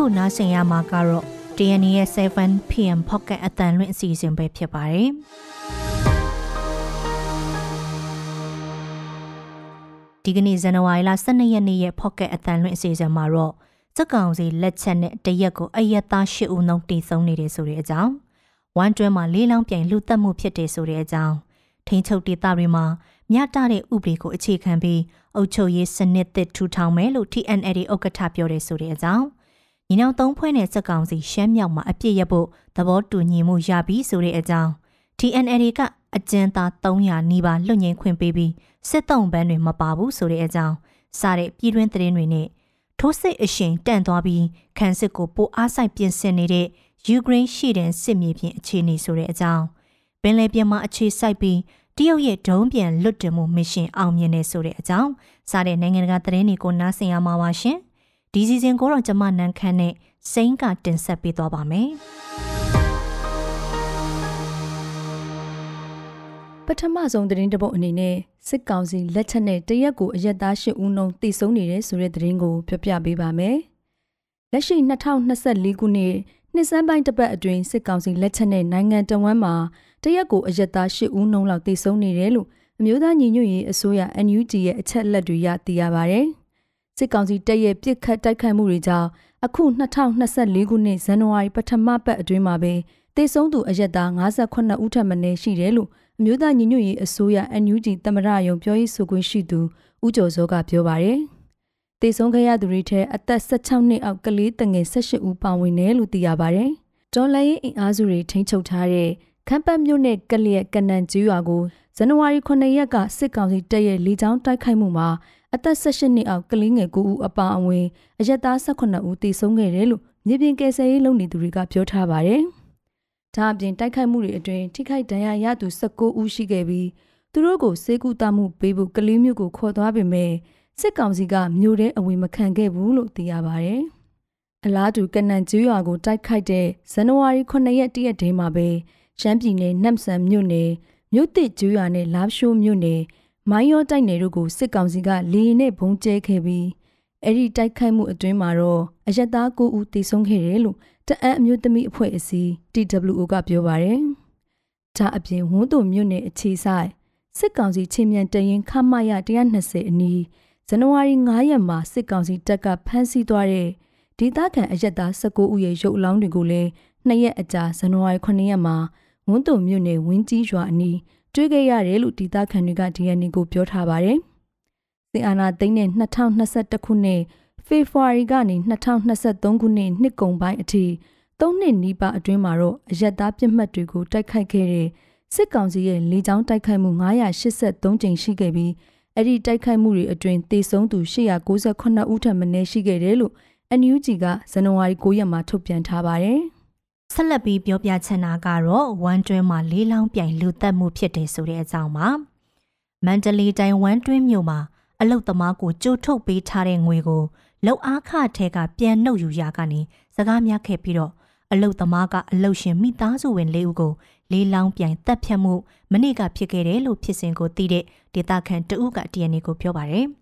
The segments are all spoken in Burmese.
အခုနားဆင်ရမှာကတော့ DNA ရဲ့ 7pm pocket အတန်လွင့်အစီအစဉ်ပဲဖြစ်ပါတယ်ဒီကနေ့ဇန်နဝါရီလ12ရက်နေ့ရဲ့ pocket အတန်လွင့်အစီအစဉ်မှာတော့စက်ကောင်စီလက်ချက်နဲ့တရက်ကိုအယက်သား၈ဦးနှုန်းတည်ဆုံနေတယ်ဆိုတဲ့အကြောင်းဝမ်ကျွဲမှာလေးလောင်းပြိုင်လူတက်မှုဖြစ်တယ်ဆိုတဲ့အကြောင်းထိန်းချုပ်ဒေသတွေမှာမြတတဲ့ဥပဒေကိုအခြေခံပြီးအုပ်ချုပ်ရေးစနစ်သစ်ထူထောင်မယ်လို့ TNL ဥက္ကဋ္ဌပြောတယ်ဆိုတဲ့အကြောင်း ညီနောင်သုံးဖွဲ့နဲ့စက်ကောင်စီရှမ်းမြောက်မှာအပြစ်ရဖို့သဘောတူညီမှုရပြီဆိုတဲ့အကြောင်း TNL ကအကျဉ်းသား300နီးပါးလွတ်ငင်းခွင့်ပေးပြီးစစ်တုံးပန်းတွေမပါဘူးဆိုတဲ့အကြောင်းစတဲ့ပြည်တွင်းသတင်းတွေနဲ့ထိုးစစ်အရှင်တန့်သွားပြီးခန်းစစ်ကိုပိုအားဆိုင်ပြင်ဆင်နေတဲ့ယူကရိန်းရှိတဲ့စစ်မြေပြင်အခြေအနေဆိုတဲ့အကြောင်းပင်လယ်ပြင်မှာအခြေစိုက်ပြီးတရုတ်ရဲ့ဒုံးပြန်လွတ်တင်မှုမစ်ရှင်အောင်မြင်နေဆိုတဲ့အကြောင်းစတဲ့နိုင်ငံတကာသတင်းတွေကိုနားဆင်ရမှာပါရှင် ဒီစီစဉ်ကိုတော့ကျမနန်းခမ်းနဲ့စိမ့်ကတင်ဆက်ပေးသွားပါမယ်ပထမဆုံးသတင်းတပုတ်အနေနဲ့စစ်ကောင်စီလက်ချက်နဲ့တရက်ကိုအရက်သား၈ဦးနှုန်းတိစုံနေတဲ့ဆိုတဲ့သတင်းကိုပြောပြပေးပါမယ်။လက်ရှိ2024ခုနှစ်နှစ်စန်းပိုင်းတစ်ပတ်အတွင်းစစ်ကောင်စီလက်ချက်နဲ့နိုင်ငံတော်ဝန်မှာတရက်ကိုအရက်သား၈ဦးနှုန်းလောက်တိစုံနေတယ်လို့အမျိုးသားညီညွတ်ရေးအစိုးရ NUG ရဲ့အချက်လက်တွေရသိရပါဗျ။ စစ်ကောင်စီတပ်ရဲ့ပြစ်ခတ်တိုက်ခိုက်မှုတွေကြောင့်အခု2024ခုနှစ်ဇန်နဝါရီပထမပတ်အတွင်းမှာပဲတေဆုံးသူအရက်သား58ဦးထပ်မံရှိတယ်လို့အမျိုးသားညီညွတ်ရေးအစိုးရ NUG သမရယုံပြောရေးဆိုခွင့်ရှိသူဦးကျော်စောကပြောပါတယ်။တေဆုံးခဲ့ရသူတွေထဲအသက်16နှစ်အောက်ကလေးတငယ်18ဦးပါဝင်တယ်လို့သိရပါတယ်။ဒေါ်လာရေးအင်အားစုတွေထိန်းချုပ်ထားတဲ့ခမ်းပတ်မြို့နယ်ကလျက်ကနန်ကျူးရွာကိုဇန်နဝါရီ9ရက်ကစစ်ကောင်စီတပ်ရဲ့လေကြောင်းတိုက်ခိုက်မှုမှာ အသက်18နှစ်အောက်ကလေးငယ်9ဦးအပါအဝင်အရက်သား18ဦးသေဆုံးခဲ့တယ်လို့မြေပြင်ကယ်ဆယ်ရေးလုပ်နေသူတွေကပြောထားပါတယ်။ဒါအပြင်တိုက်ခိုက်မှုတွေအတွင်းထိခိုက်ဒဏ်ရာရသူ19ဦးရှိခဲ့ပြီးသူတို့ကိုစေကူတာမှုပေးဖို့ကလေးမျိုးကိုခေါ်သွားပေမဲ့စစ်ကောင်စီကမြို့ထဲအဝင်မခံခဲ့ဘူးလို့သိရပါဗျ။အလားတူကနန်ကျူးရွာကိုတိုက်ခိုက်တဲ့ဇန်နဝါရီ9ရက်တရက်တည်းမှာပဲရှမ်းပြည်နယ်နမ်ဆန်မြို့နယ်မြို့သစ်ကျူးရွာနဲ့လာရှိုးမြို့နယ် မိုင်းရောတိုက်နယ်တို့ကိုစစ်ကောင်စီကလေရင်နဲ့ဘုံကျဲခဲ့ပြီးအဲ့ဒီတိုက်ခိုက်မှုအတွင်းမှာတော့အရက်သား9ဦးသေဆုံးခဲ့တယ်လို့တအံ့အမျိုးသမီးအဖွဲ့အစည်း TWO ကပြောပါတယ်။ဒါအပြင်ဝန်းတုံမြို့နယ်အခြေဆိုင်စစ်ကောင်စီချင်းမြန်တရင်ခမရ120အနီးဇန်နဝါရီ9ရက်မှာစစ်ကောင်စီတပ်ကဖမ်းဆီးသွားတဲ့ဒေသခံအရက်သား19ဦးရဲ့ရုပ်အလောင်းတွေကိုလည်းနှစ်ရက်အကြာဇန်နဝါရီ9ရက်မှာဝန်းတုံမြို့နယ်ဝင်းကြီးရွာအနီး တွေ့ခဲ့ရတယ်လို့ဒေသခံတွေက DNA ကိုပြောထားပါတယ်။စစ်အာဏာသိမ်းတဲ့2021ခုနှစ်ဖေဖော်ဝါရီကနေ2023ခုနှစ်နှစ်ကုန်ပိုင်းအထိ၃နှစ်နီးပါးအတွင်းမှာတော့အရက်သားပြစ်မှတ်တွေကိုတိုက်ခိုက်ခဲ့တဲ့စစ်ကောင်စီရဲ့လေကြောင်းတိုက်ခိုက်မှု983ကြိမ်ရှိခဲ့ပြီးအဲ့ဒီတိုက်ခိုက်မှုတွေအတွင်းသေဆုံးသူ898ဦးထပ်မံရှိခဲ့တယ်လို့ NUG ကဇန်နဝါရီ9ရက်မှာထုတ်ပြန်ထားပါတယ်။ ဆက်လက်ပြီးပြောပြချင်တာကတော့ဝမ်တွင်းမှာလေးလောင်းပြိုင်လူသက်မှုဖြစ်တယ်ဆိုတဲ့အကြောင်းပါ။မန္တလေးတိုင်းဝမ်တွင်းမြို့မှာအလုတ်သမားကိုကြိုးထုတ်ပေးထားတဲ့ငွေကိုလောက်အားခထဲကပြန်နှုတ်ယူရာကနေစကားများခဲ့ပြီးတော့အလုတ်သမားကအလုတ်ရှင်မိသားစုဝင်လေးဦးကိုလေးလောင်းပြိုင်တပ်ဖြတ်မှုမနေ့ကဖြစ်ခဲ့တယ်လို့ဖြစ်စဉ်ကိုသိတဲ့ဒေတာခန်တဦးက DNA ကိုပြောပါတယ်။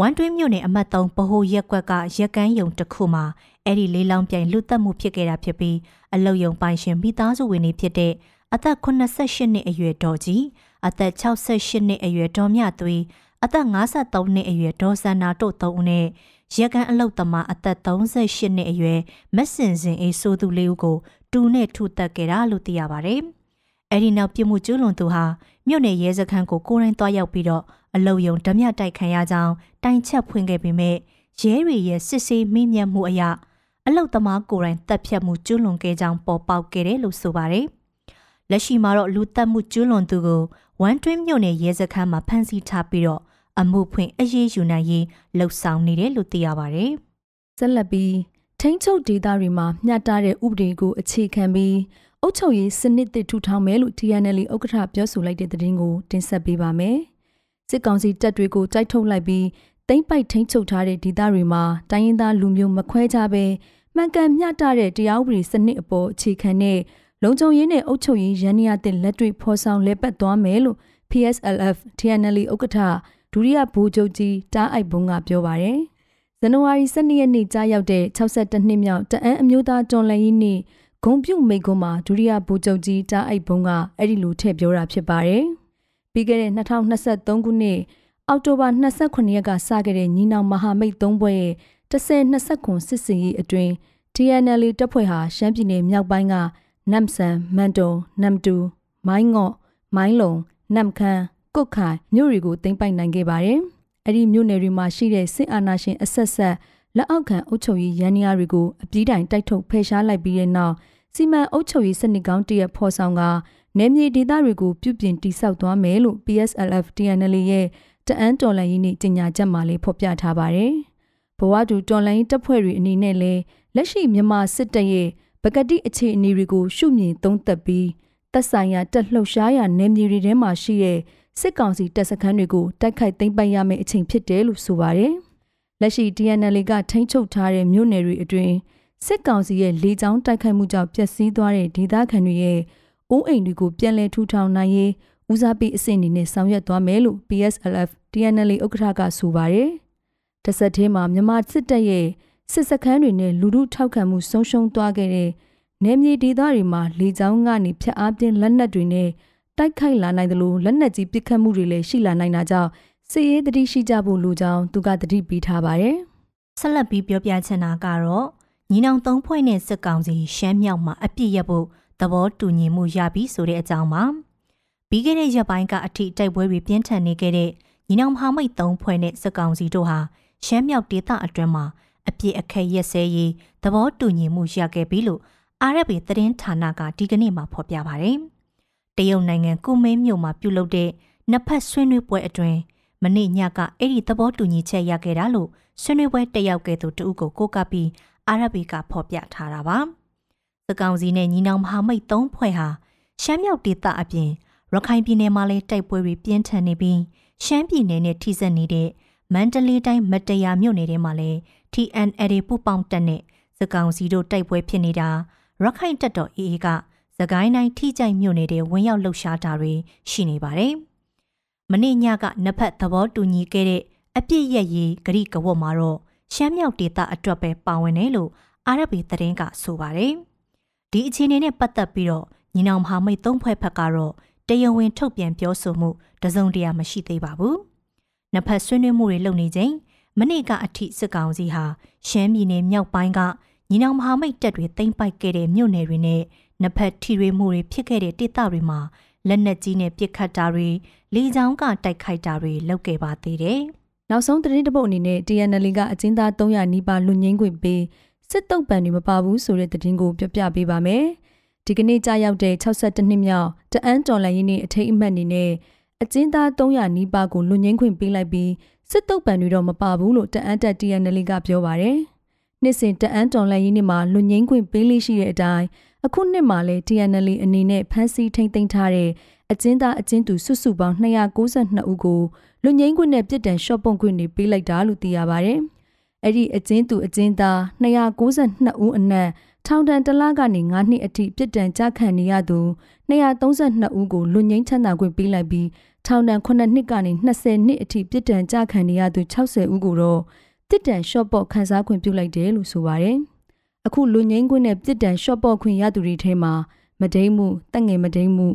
ဝမ်တွင်းမြို့နယ်အမှတ်3ဗဟိုရက်ကွက်ကရက်ကန်းယုံတစ်ခုမှာအဲ့ဒီလေးလောင်းပြိုင်လူသက်မှုဖြစ်ခဲ့တာဖြစ်ပြီးအလုတ်ယုံပိုင်ရှင်မိသားစုဝင်တွေဖြစ်တဲ့အသက်88နှစ်အရွယ်ဒေါ်ကြီးအသက်68နှစ်အရွယ်ဒေါ်မြသွေးအသက်53နှစ်အရွယ်ဒေါ်စန္နာတို့၃ဦးနဲ့ရကန်အလုတ်သမားအသက်38နှစ်အရွယ်မက်စင်စင်အေးဆိုသူလေးဦးကိုတူနဲ့ထုတက်ခဲ့တာလို့သိရပါတယ်။အဲဒီနောက်ပြစ်မှုကျူးလွန်သူဟာမြို့နယ်ရဲစခန်းကိုကိုရိုင်းသွားရောက်ပြီးတော့ အလုတ်ယုံဓမြတိုက်ခံရကြောင်းတိုင်ချက်ဖွင့်ခဲ့ပေမဲ့ရဲတွေရဲ့စစ်ဆေးမိမြတ်မှုအရအလုတ်သမားကိုရိုင်းတပ်ဖြတ်မှုကျူးလွန်ခဲ့ကြောင်းပေါ်ပေါက်ခဲ့တယ်လို့ဆိုပါတယ်။လက်ရှိမှာတော့လူတပ်မှုကျူးလွန်သူကိုဝမ်တွင်းမြို့နယ်ရဲစခန်းမှာဖမ်းဆီးထားပြီးတော့အမှုဖွင့်အရေးယူနိုင်ရေးလှုံ့ဆော်နေတယ်လို့သိရပါတယ်။ဆက်လက်ပြီးထိန်းချုပ်ဒေသတွေမှာမျှတတဲ့ဥပဒေကိုအခြေခံပြီးအုပ်ချုပ်ရေးစနစ်သစ်ထူထောင်မယ်လို့ TNL ဥက္ကဋ္ဌပြောဆိုလိုက်တဲ့သတင်းကိုတင်ဆက်ပေးပါမယ်။ စစ်ကောင်စီတပ်တွေကိုတိုက်ထုတ်လိုက်ပြီးတိမ့်ပိုက်ထိန်းချုပ်ထားတဲ့ဒေသတွေမှာတိုင်းရင်းသားလူမျိုးမခွဲခြားပဲမှန်ကန်မျှတတဲ့တရားဥပဒေစနစ်အပေါ်အခြေခံတဲ့လုံခြုံရေးနဲ့အုပ်ချုပ်ရေးရန်ရတဲ့လက်တွေ့ဖော်ဆောင်လဲပတ်သွားမယ်လို့ PSLF TNL ဥက္ကဋ္ဌဒုတိယဗိုလ်ချုပ်ကြီးတားအိုက်ဘုံကပြောပါတယ်ဇန်နဝါရီ12ရက်နေ့ကြာရောက်တဲ့62နှစ်မြောက်တအန်းအမျိုးသားတော်လှန်ရေးနေ့ဂုံပြုတ်မိကွန်းမှာဒုတိယဗိုလ်ချုပ်ကြီးတားအိုက်ဘုံကအဲ့ဒီလိုထည့်ပြောတာဖြစ်ပါတယ်။ ပြီးခဲ့တဲ့2023ခုနှစ်အောက်တိုဘာ29ရက်ကစခဲ့တဲ့ညီနောင်မဟာမိတ်၃ဘွဲ့ရဲ့10-20ခွန်စစ်စင်ရေးအတွင်း TNL တပ်ဖွဲ့ဟာရှမ်းပြည်နယ်မြောက်ပိုင်းကနမ်ဆန်မန်တုံနမ်တူမိုင်းငော့မိုင်းလုံနမ်ခမ်းကုတ်ခိုင်မြို့တွေကိုသိမ်းပိုက်နိုင်ခဲ့ပါတယ်။အဲ့ဒီမြို့နယ်တွေမှာရှိတဲ့စစ်အာဏာရှင်အဆက်ဆက်လက်အောက်ခံအုပ်ချုပ်ရေးရန်ရာတွေကိုအပြည့်တိုင်တိုက်ထုတ်ဖယ်ရှားလိုက်ပြီးတဲ့နောက်စီမံအုပ်ချုပ်ရေးစနစ်ကောင်းတရက်ဖော်ဆောင်က နယ်မြေဒေသတွေကိုပြုပြင်တိစောက်သွားမယ်လို့ PSLF TNL ရဲ့တအန်းတော်လှန်ရေးနေ့ကြေညာချက်မှာလေးဖော်ပြထားပါတယ်။ဘဝတူတော်လှန်ရေးတပ်ဖွဲ့တွေအနေနဲ့လည်းလက်ရှိမြန်မာစစ်တပ်ရဲ့ပကတိအခြေအနေတွေကိုရှုမြင်သုံးသပ်ပြီးသက်ဆိုင်ရာတက်လှုပ်ရှားရာနယ်မြေတွေထဲမှာရှိတဲ့စစ်ကောင်စီတပ်စခန်းတွေကိုတိုက်ခိုက်သိမ်းပိုက်ရမယ့်အချိန်ဖြစ်တယ်လို့ဆိုပါတယ်။လက်ရှိ TNL ကထိန်းချုပ်ထားတဲ့မြို့နယ်တွေအတွင်းစစ်ကောင်စီရဲ့လေကြောင်းတိုက်ခိုက်မှုကြောင့်ပျက်စီးသွားတဲ့ဒေသခံတွေရဲ့ အိုးအိမ်တွေကိုပြန်လည်ထူထောင်နိုင်ရေးဦးစားပေးအဆင့်အနေနဲ့ဆောင်ရွက်သွားမယ်လို့ PSLF TNL ဥက္ကဋ္ဌကဆိုပါတယ်။တစ်ဆက်တည်းမှာမြန်မာစစ်တပ်ရဲ့စစ်စခန်းတွေနဲ့လူမှုထောက်ခံမှုဆုံးရှုံးသွားခဲ့တဲ့နယ်မြေဒေသတွေမှာလေကြောင်းကနေဖျက်အားပြင်းလက်နက်တွေနဲ့တိုက်ခိုက်လာနိုင်တယ်လို့လက်နက်ကြီးပစ်ခတ်မှုတွေလည်းရှိလာနိုင်တာကြောင့်စစ်ရေးတတိရှိကြဖို့လိုကြောင်းသူကတတိပေးထားပါတယ်။ဆက်လက်ပြီးပြောပြချင်တာကတော့ညီနောင်သုံးဖွဲ့နဲ့စစ်ကောင်စီရှမ်းမြောက်မှာအပြစ်ရဖို့ သဘောတူညီမှုရပြီဆိုတဲ့အကြောင်းပါ။ပြီးခဲ့တဲ့ရက်ပိုင်းကအထိတိုက်ပွဲတွေပြင်းထန်နေခဲ့တဲ့ညီနောင်မဟာမိတ်သုံးဖွဲ့နဲ့စစ်ကောင်စီတို့ဟာရှမ်းမြောက်ဒေသအတွင်းမှာအပြစ်အခက်ရက်စဲရေးသဘောတူညီမှုရခဲ့ပြီလို့ RFA သတင်းဌာနကဒီကနေ့မှဖော်ပြပါဗျ။တရုတ်နိုင်ငံကုမင်းမြို့မှာပြုလုပ်တဲ့နှစ်ဖက်ဆွေးနွေးပွဲအတွင်းမနေ့ညကအဲ့ဒီသဘောတူညီချက်ရခဲ့တာလို့ဆွေးနွေးပွဲတက်ရောက်ခဲ့သူတဦးကိုကိုးကားပြီး RFA ကဖော်ပြထားတာပါ။ စကောင်စီနဲ့ညီနောင်မဟာမိတ်သုံးဖွဲ့ဟာရှမ်းမြောက်ဒေသအပြင်ရခိုင်ပြည်နယ်မှာလည်းတိုက်ပွဲတွေပြင်းထန်နေပြီးရှမ်းပြည်နယ်နဲ့ထိစပ်နေတဲ့မန္တလေးတိုင်းမတရားမြို့နယ်ထဲမှာလည်း TNL ပူပေါင်းတက်နဲ့စကောင်စီတို့တိုက်ပွဲဖြစ်နေတာရခိုင်တပ်တော် AA ကသကိုင်းတိုင်းထိကြိုက်မြို့နယ်ထဲဝင်ရောက်လှုပ်ရှားတာတွေရှိနေပါတယ်။မနေ့ညကနှစ်ဖက်သဘောတူညီခဲ့တဲ့အပြစ်ရရေးဂရိကဝတ်မှာတော့ရှမ်းမြောက်ဒေသအတွက်ပဲပါဝင်တယ်လို့အာရဗီသတင်းကဆိုပါတယ်။ ဒီအခြေအနေနဲ့ပတ်သက်ပြီးတော့ညီနောင်မဟာမိတ်သုံးဖွဲ့ဖက်ကတော့တယုံဝင်ထုတ်ပြန်ပြောဆိုမှုတစုံတရာမရှိသေးပါဘူး။နှစ်ဖက်ဆွေးနွေးမှုတွေလုပ်နေချိန်မနေ့ကအထိစစ်ကောင်စီဟာရှမ်းပြည်နယ်မြောက်ပိုင်းကညီနောင်မဟာမိတ်တပ်တွေသိမ်းပိုက်ခဲ့တဲ့မြို့နယ်တွေနဲ့နှစ်ဖက်ထိတွေမှုတွေဖြစ်ခဲ့တဲ့ဒေသတွေမှာလက်နက်ကြီးနဲ့ပစ်ခတ်တာတွေလေကြောင်းကတိုက်ခိုက်တာတွေလုပ်ခဲ့ပါသေးတယ်။နောက်ဆုံးသတင်းတစ်ပုဒ်အနေနဲ့ TNL ကအကျဉ်းသား300နီးပါးလွတ်ငင်းခွင့်ပေး စစ်တုပ်ပံတွေမပါဘူးဆိုတဲ့သတင်းကိုပြောပြပေးပါမယ်။ဒီကနေ့ကြာရောက်တဲ့62နှစ်မြောက်တအန်းတော်လိုင်းရင်းနေအထိတ်အမှတ်အနေနဲ့အကျဉ်းသား300နီးပါးကိုလွတ်ငင်းခွင့်ပေးလိုက်ပြီးစစ်တုပ်ပံတွေတော့မပါဘူးလို့တအန်းတက် TNL ကပြောပါရယ်။နှစ်စဉ်တအန်းတော်လှန်ရေးနေ့မှာလွန်ငင်းခွင့်ပေးလေးရှိတဲ့အတိုင်းအခုနှစ်မှာလည်း TNL အနေနဲ့ဖမ်းဆီးထိန်းသိမ်းထားတဲ့အကျဉ်းသားအကျဉ်းသူစုစုပေါင်း292ဦးကိုလွန်ငင်းခွင့်နဲ့ပြည်တံရှော့ပုံခွင့်တွေပေးလိုက်တာလို့သိရပါဗျ။ အဲ့ဒီအကျဉ်းသူအကျဉ်းသား292ဦးအနက်ထောင်ဒဏ်တစ်လကနေ9နှစ်အထိပြစ်ဒဏ်ကြခံနေရသူ232ဦးကိုလွန်ငင်းချမ်းသာခွင့်ပေးလိုက်ပြီးထောင်ဒဏ်9နှစ်ကနေ20နှစ်အထိပြစ်ဒဏ်ကြခံနေရသူ60ဦးကိုတော့တစ်တန်ရှော့ပေါ့ခန်းစားခွင့်ပြုလိုက်တယ်လို့ဆိုပါတယ်။အခုလူငိမ့်ခွင့်နဲ့တစ်တန်ရှော့ပေါ့ခွင့်ရသူတွေထဲမှာမဒိမ့်မှုတက်ငယ်မဒိမ့်မှု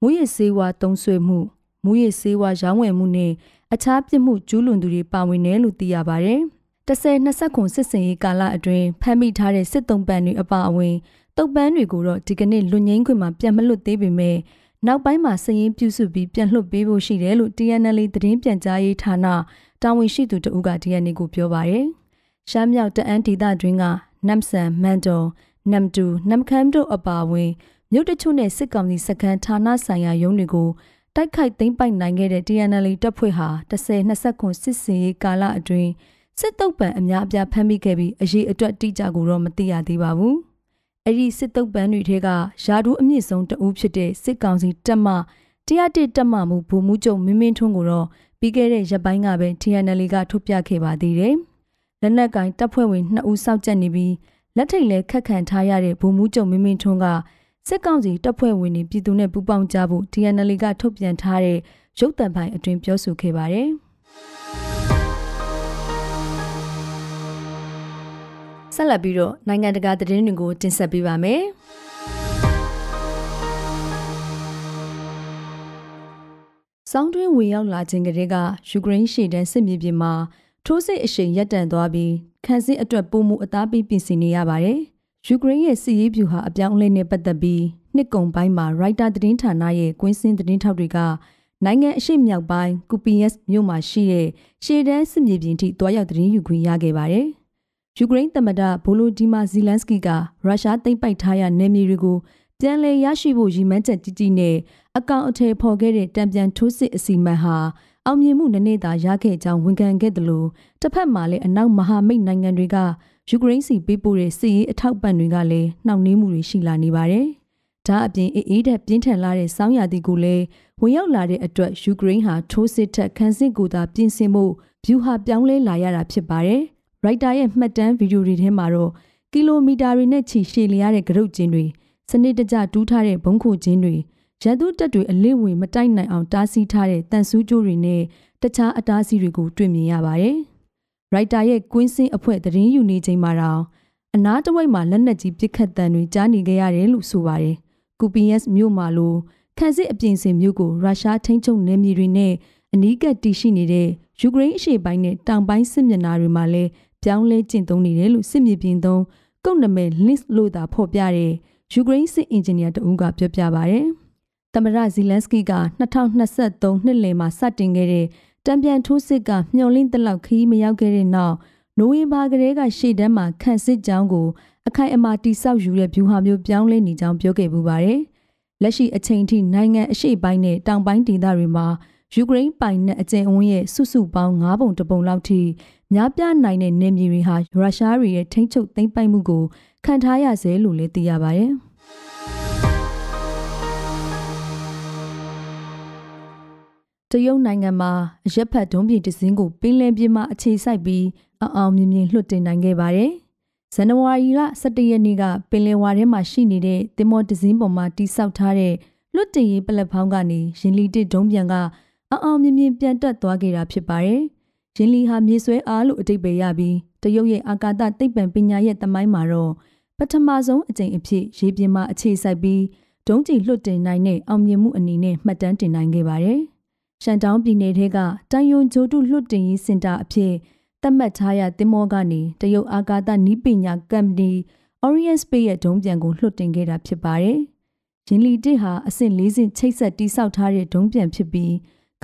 မူရစ်ဆေးဝါးသုံးဆွေမှုမူရစ်ဆေးဝါးရောင်းဝယ်မှုနဲ့အခြားပြစ်မှုကျူးလွန်သူတွေပါဝင်တယ်လို့သိရပါတယ်။ 10 20ခုစစ်စင်ရေးကာလအတွင်းဖမ်းမိထားတဲ့စစ်တုံးပန်းတွေအပါအဝင်တုပ်ပန်းတွေကိုတော့ဒီကနေ့လူငိမ့်ခွင့်မှာပြန်မလွတ်သေးပေမဲ့နောက်ပိုင်းမှာစည်ရင်ပြုစုပြီးပြန်လွှတ်ပေးဖို့ရှိတယ်လို့ TNL သတင်းပြန်ကြားရေးဌာနတာဝန်ရှိသူတဦးက DNA ကိုပြောပါရယ်ရှမ်းမြောက်တအန်းဒေသတွင်းကနမ်ဆန်မန်တုံနမ်တူနမ်ခမ်တို့အပါအဝင်မြို့တချို့နဲ့စစ်ကောင်စီစခန်းဌာနဆိုင်ရာရုံးတွေကိုတိုက်ခိုက်သိမ်းပိုက်နိုင်ခဲ့တဲ့ TNL တပ်ဖွဲ့ဟာ10-20ခုစစ်စင်ရေးကာလအတွင်း စစ်တုပ်ပံအများအပြားဖမ်းမိခဲ့ပြီးအရေးအတွက်တိကျကိုတော့မသိရသေးပါဘူး။အဲ့ဒီစစ်တုပ်ပံတွေထဲကယာဒူးအမြင့်ဆုံးတအူးဖြစ်တဲ့စစ်ကောင်စီတပ်မတရားတစ်တပ်မမှုဘူမှုကျုံမင်းမင်းထွန်းကိုတော့ပြီးခဲ့တဲ့ရက်ပိုင်းကပဲ TNL ကထုတ်ပြခဲ့ပါသေးတယ်။လက်နက်ကင်တပ်ဖွဲ့ဝင်2ဦးစောက်ကျက်နေပြီးလက်ထိတ်လဲခက်ခံထားရတဲ့ဗိုလ်မှူးချုပ်မင်းမင်းထွန်းကစစ်ကောင်စီတပ်ဖွဲ့ဝင်တွေပြည်သူနဲ့ပူးပေါင်းကြဖို့ TNL ကထုတ်ပြန်ထားတဲ့ရုပ်သံပိုင်းအတွင်ပြောဆိုခဲ့ပါတယ်။ ဆက်လက်ပြီးတော့နိုင်ငံတကာသတင်းတွေကိုတင်ဆက်ပေးပါမယ်။စောင်းတွင်းဝင်ရောက်လာခြင်းကလေးကယူကရိန်းရှေ့တန်းစစ်မြေပြင်မှာထိုးစစ်အရှိန်ရပ်တန့်သွားပြီးခန်းစစ်အတွက်ပုံမှုအသားပေးပြင်ဆင်နေရပါတယ်။ယူကရိန်းရဲ့စစ်ရေးဗျူဟာအပြောင်းအလဲနဲ့ပတ်သက်ပြီးနှစ်ကုံပိုင်းမှာရိုက်တာသတင်းဌာနရဲ့ကွင်းစင်းသတင်းထောက်တွေကနိုင်ငံအရှိမြောက်ပိုင်းကူပီယက်မြို့မှာရှိတဲ့ရှေ့တန်းစစ်မြေပြင်ထိတွားရောက်သတင်းယူခွင့်ရခဲ့ပါတယ်။ ယူကရိန်းသမ္မတဗိုလိုဒီမာဇီလန်စကီကရုရှားသိမ်းပိုက်ထားရနယ်မြေတွေကိုပြန်လည်ရရှိဖို့ရည်မှန်းချက်ကြီးကြီးနဲ့အကောင့်အထည်ဖော်ခဲ့တဲ့တံပြန်ထိုးစစ်အစီအမံဟာအောင်မြင်မှုနည်းနည်းသာရခဲ့ကြောင်းဝန်ခံခဲ့တယ်လို့တစ်ဖက်မှာလည်းအနောက်မဟာမိတ်နိုင်ငံတွေကယူကရိန်းစီပေးပို့တဲ့စစ်ရေးအထောက်ပံ့တွေကလည်းနှောင့်နှေးမှုတွေရှိလာနေပါတယ်။ဒါအပြင်အေးတဲ့ပြင်းထန်လာတဲ့စောင်းရသည်ကိုလည်းဝင်ရောက်လာတဲ့အတွက်ယူကရိန်းဟာထိုးစစ်ထက်ခန်းစစ်ကိုသာပြင်ဆင်မှုဗျူဟာပြောင်းလဲလာရတာဖြစ်ပါတယ်။ ရိုက်တာရဲ့မှတ်တမ်းဗီဒီယိုတွေထဲမှာတော့ကီလိုမီတာတွေနဲ့ချီရှည်လျားတဲ့ကရုတ်ကျင်းတွေစနစ်တကျတူးထားတဲ့ဘုံခုကျင်းတွေရန်သူတပ်တွေအလစ်ဝင်မတိုက်နိုင်အောင်တားဆီးထားတဲ့တန်ဆူးကြိုးတွေနဲ့တခြားအတားအဆီးတွေကိုတွေ့မြင်ရပါတယ်။ရိုက်တာရဲ့ကွင်းစင်းအဖွဲ့သတင်းယူနေချိန်မှာတော့အနားတစ်ဝိုက်မှာလက်နက်ကြီးပစ်ခတ်တံတွေကြားနေကြရတယ်လို့ဆိုပါတယ်။ကူပီယက်မြို့မှာလို့ခန်းစစ်အပြင်စင်မြို့ကိုရုရှားထိန်းချုပ်နယ်မြေတွေနဲ့အနီးကပ်တည်ရှိနေတဲ့ယူကရိန်းအရှေ့ပိုင်းနဲ့တောင်ပိုင်းစစ်မျက်နှာတွေမှာလည်း ပြောင်းလဲကျင့်သုံးနေတယ်လို့စစ်မြေပြင်သုံးကုတ်နမဲ list လို့သာဖော်ပြတဲ့ယူကရိန်းစစ်အင်ဂျင်နီယာတဦးကပြောပြပါဗျ။သမရဇီလန်စကီက2023နှစ်လယ်မှာစတင်ခဲ့တဲ့တံပြန်ထိုးစစ်ကမျှော်လင့်တလောက်ခီးမရောက်ခဲ့တဲ့နောက်နိုဝင်ဘာကလေးကရှေ့တန်းမှာခန့်စစ်ကြောင်းကိုအခိုင်အမာတိဆောက်ယူတဲ့ဗျူဟာမျိုးပြောင်းလဲနေကြောင်းပြောခဲ့ပူပါတယ်။လက်ရှိအချိန်ထိနိုင်ငံအရှေ့ပိုင်းနဲ့တောင်ပိုင်းဒေသတွေမှာယူကရိန်းပိုင်နက်အကျဉ်းအဝန်းရဲ့စုစုပေါင်း9ပုံတပုံလောက်ထိ များပြားနိုင်တဲ့နေမြေတွေဟာရုရှားတွေရဲ့ထိန်းချုပ်သိမ်းပိုက်မှုကိုခံထားရစေလို့လည်းသိရပါတယ်။တရုတ်နိုင်ငံမှာအရက်ဖတ်ဒုံးပြည်တစင်းကိုပင်လယ်ပြင်မှာအခြေစိုက်ပြီးအအောင်မြင်မြင်လွှတ်တင်နိုင်ခဲ့ပါတယ်။ဇန်နဝါရီလ17ရက်နေ့ကပင်လယ်ဝါထဲမှာရှိနေတဲ့တင်မောတစင်းပေါ်မှာတိစောက်ထားတဲ့လွှတ်တင်ရေးပလက်ဖောင်းကနေရင်လီတစ်ဒုံးပြန်ကအအောင်မြင်မြင်ပြန်တက်သွားခဲ့တာဖြစ်ပါတယ်။ ရင်လီဟာမြေဆွဲအားလို့အတိတ်ပဲရပြီးတရုတ်ရဲ့အာကာသသိပ္ပံပညာရဲ့သမိုင်းမှာတော့ပထမဆုံးအကြိမ်အဖြစ်ရေပြင်မှာအခြေစိုက်ပြီးဒုံးကျည်လွှတ်တင်နိုင်တဲ့အောင်မြင်မှုအနေနဲ့မှတ်တမ်းတင်နိုင်ခဲ့ပါတယ်။ရှန်တောင်းပြည်နယ်ထဲကတိုင်ယွန်ဂျိုတုလွှတ်တင်ရေးစင်တာအဖြစ်သတ်မှတ်ထားရတင်မောကနေတရုတ်အာကာသနီးပညာကမ္ပဏီ Orient Space ရဲ့ဒုံးပြန်ကိုလွှတ်တင်ခဲ့တာဖြစ်ပါတယ်။ရင်လီတစ်ဟာအဆင့်၄ဆင့်ချိတ်ဆက်တိစောက်ထားတဲ့ဒုံးပြန်ဖြစ်ပြီး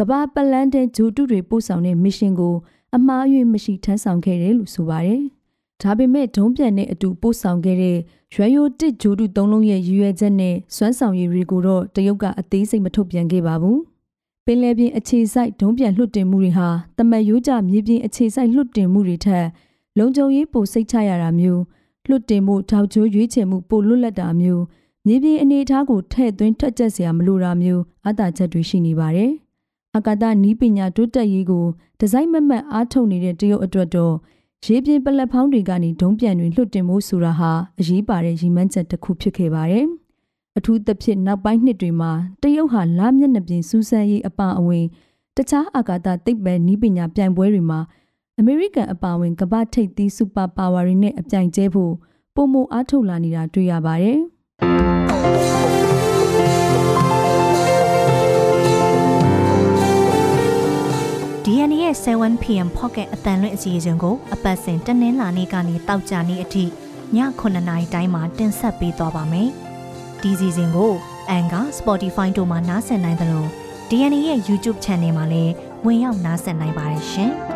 ကမ္ဘာပလန်တဲ့ဂျိုတုတွေပို့ဆောင်တဲ့မစ်ရှင်ကိုအမှားအယွင်းမရှိထမ်းဆောင်ခဲ့တယ်လို့ဆိုပါတယ်။ဒါပေမဲ့ဒုံးပြန်နဲ့အတူပို့ဆောင်ခဲ့တဲ့ရွယ်ယိုတစ်ဂျိုတုသုံးလုံးရဲ့ရည်ရွယ်ချက်နဲ့စွမ်းဆောင်ရည်တွေကိုတော့တရုတ်ကအသေးစိတ်မထုတ်ပြန်ခဲ့ပါဘူး။ပင်လယ်ပြင်အခြေစိုက်ဒုံးပြန်လွှတ်တင်မှုတွေဟာတမတ်ရိုးကြမြေပြင်အခြေစိုက်လွှတ်တင်မှုတွေထက်လုံခြုံရေးပိုစိတ်ချရတာမျိုးလွှတ်တင်မှုထောက်ချိုးရွေးချယ်မှုပိုလွတ်လပ်တာမျိုးမြေပြင်အနေအထားကိုထည့်သွင်းထွက်ကျက်စရာမလိုတာမျိုးအသာချက်တွေရှိနေပါတယ်။ အကာသနီးပညာတိုးတက်ရေးကိုဒီဇိုင်းမမတ်အားထုတ်နေတဲ့တရုတ်အတွက်တော့ရေပြင်ပလက်ဖောင်းတွေကနေဒုံးပြန်တွေလွှတ်တင်မှုဆိုတာဟာအရေးပါတဲ့ရည်မှန်းချက်တစ်ခုဖြစ်ခဲ့ပါတယ်။အထူးသဖြင့်နောက်ပိုင်းနှစ်တွေမှာတရုတ်ဟာလမျက်နှာပြင်စူးစမ်းရေးအပါအဝင်တခြားအာကာသသိပ္ပံနည်းပညာပြိုင်ပွဲတွေမှာအမေရိကန်အပါအဝင်ကမ္ဘာထိပ်သီးစူပါပါဝါတွေနဲ့အပြိုင်ကျဲဖို့ပုံမအားထုတ်လာနေတာတွေ့ရပါတယ်။ DNA ရဲ့ 7pm pocket အတန်လွင့်အစီအစဉ်ကိုအပတ်စဉ်တနင်္လာနေ့ကနေတောက်ကြနေ့အထိည9:00နာရီတိုင်းမှာတင်ဆက်ပေးသွားပါမယ်။ဒီစီစဉ်ကို Anchor Spotify တို့မှာနားဆင်နိုင်သလို DNA ရဲ့ YouTube Channel မှာလည်းဝင်ရောက်နားဆင်နိုင်ပါတယ်ရှင်။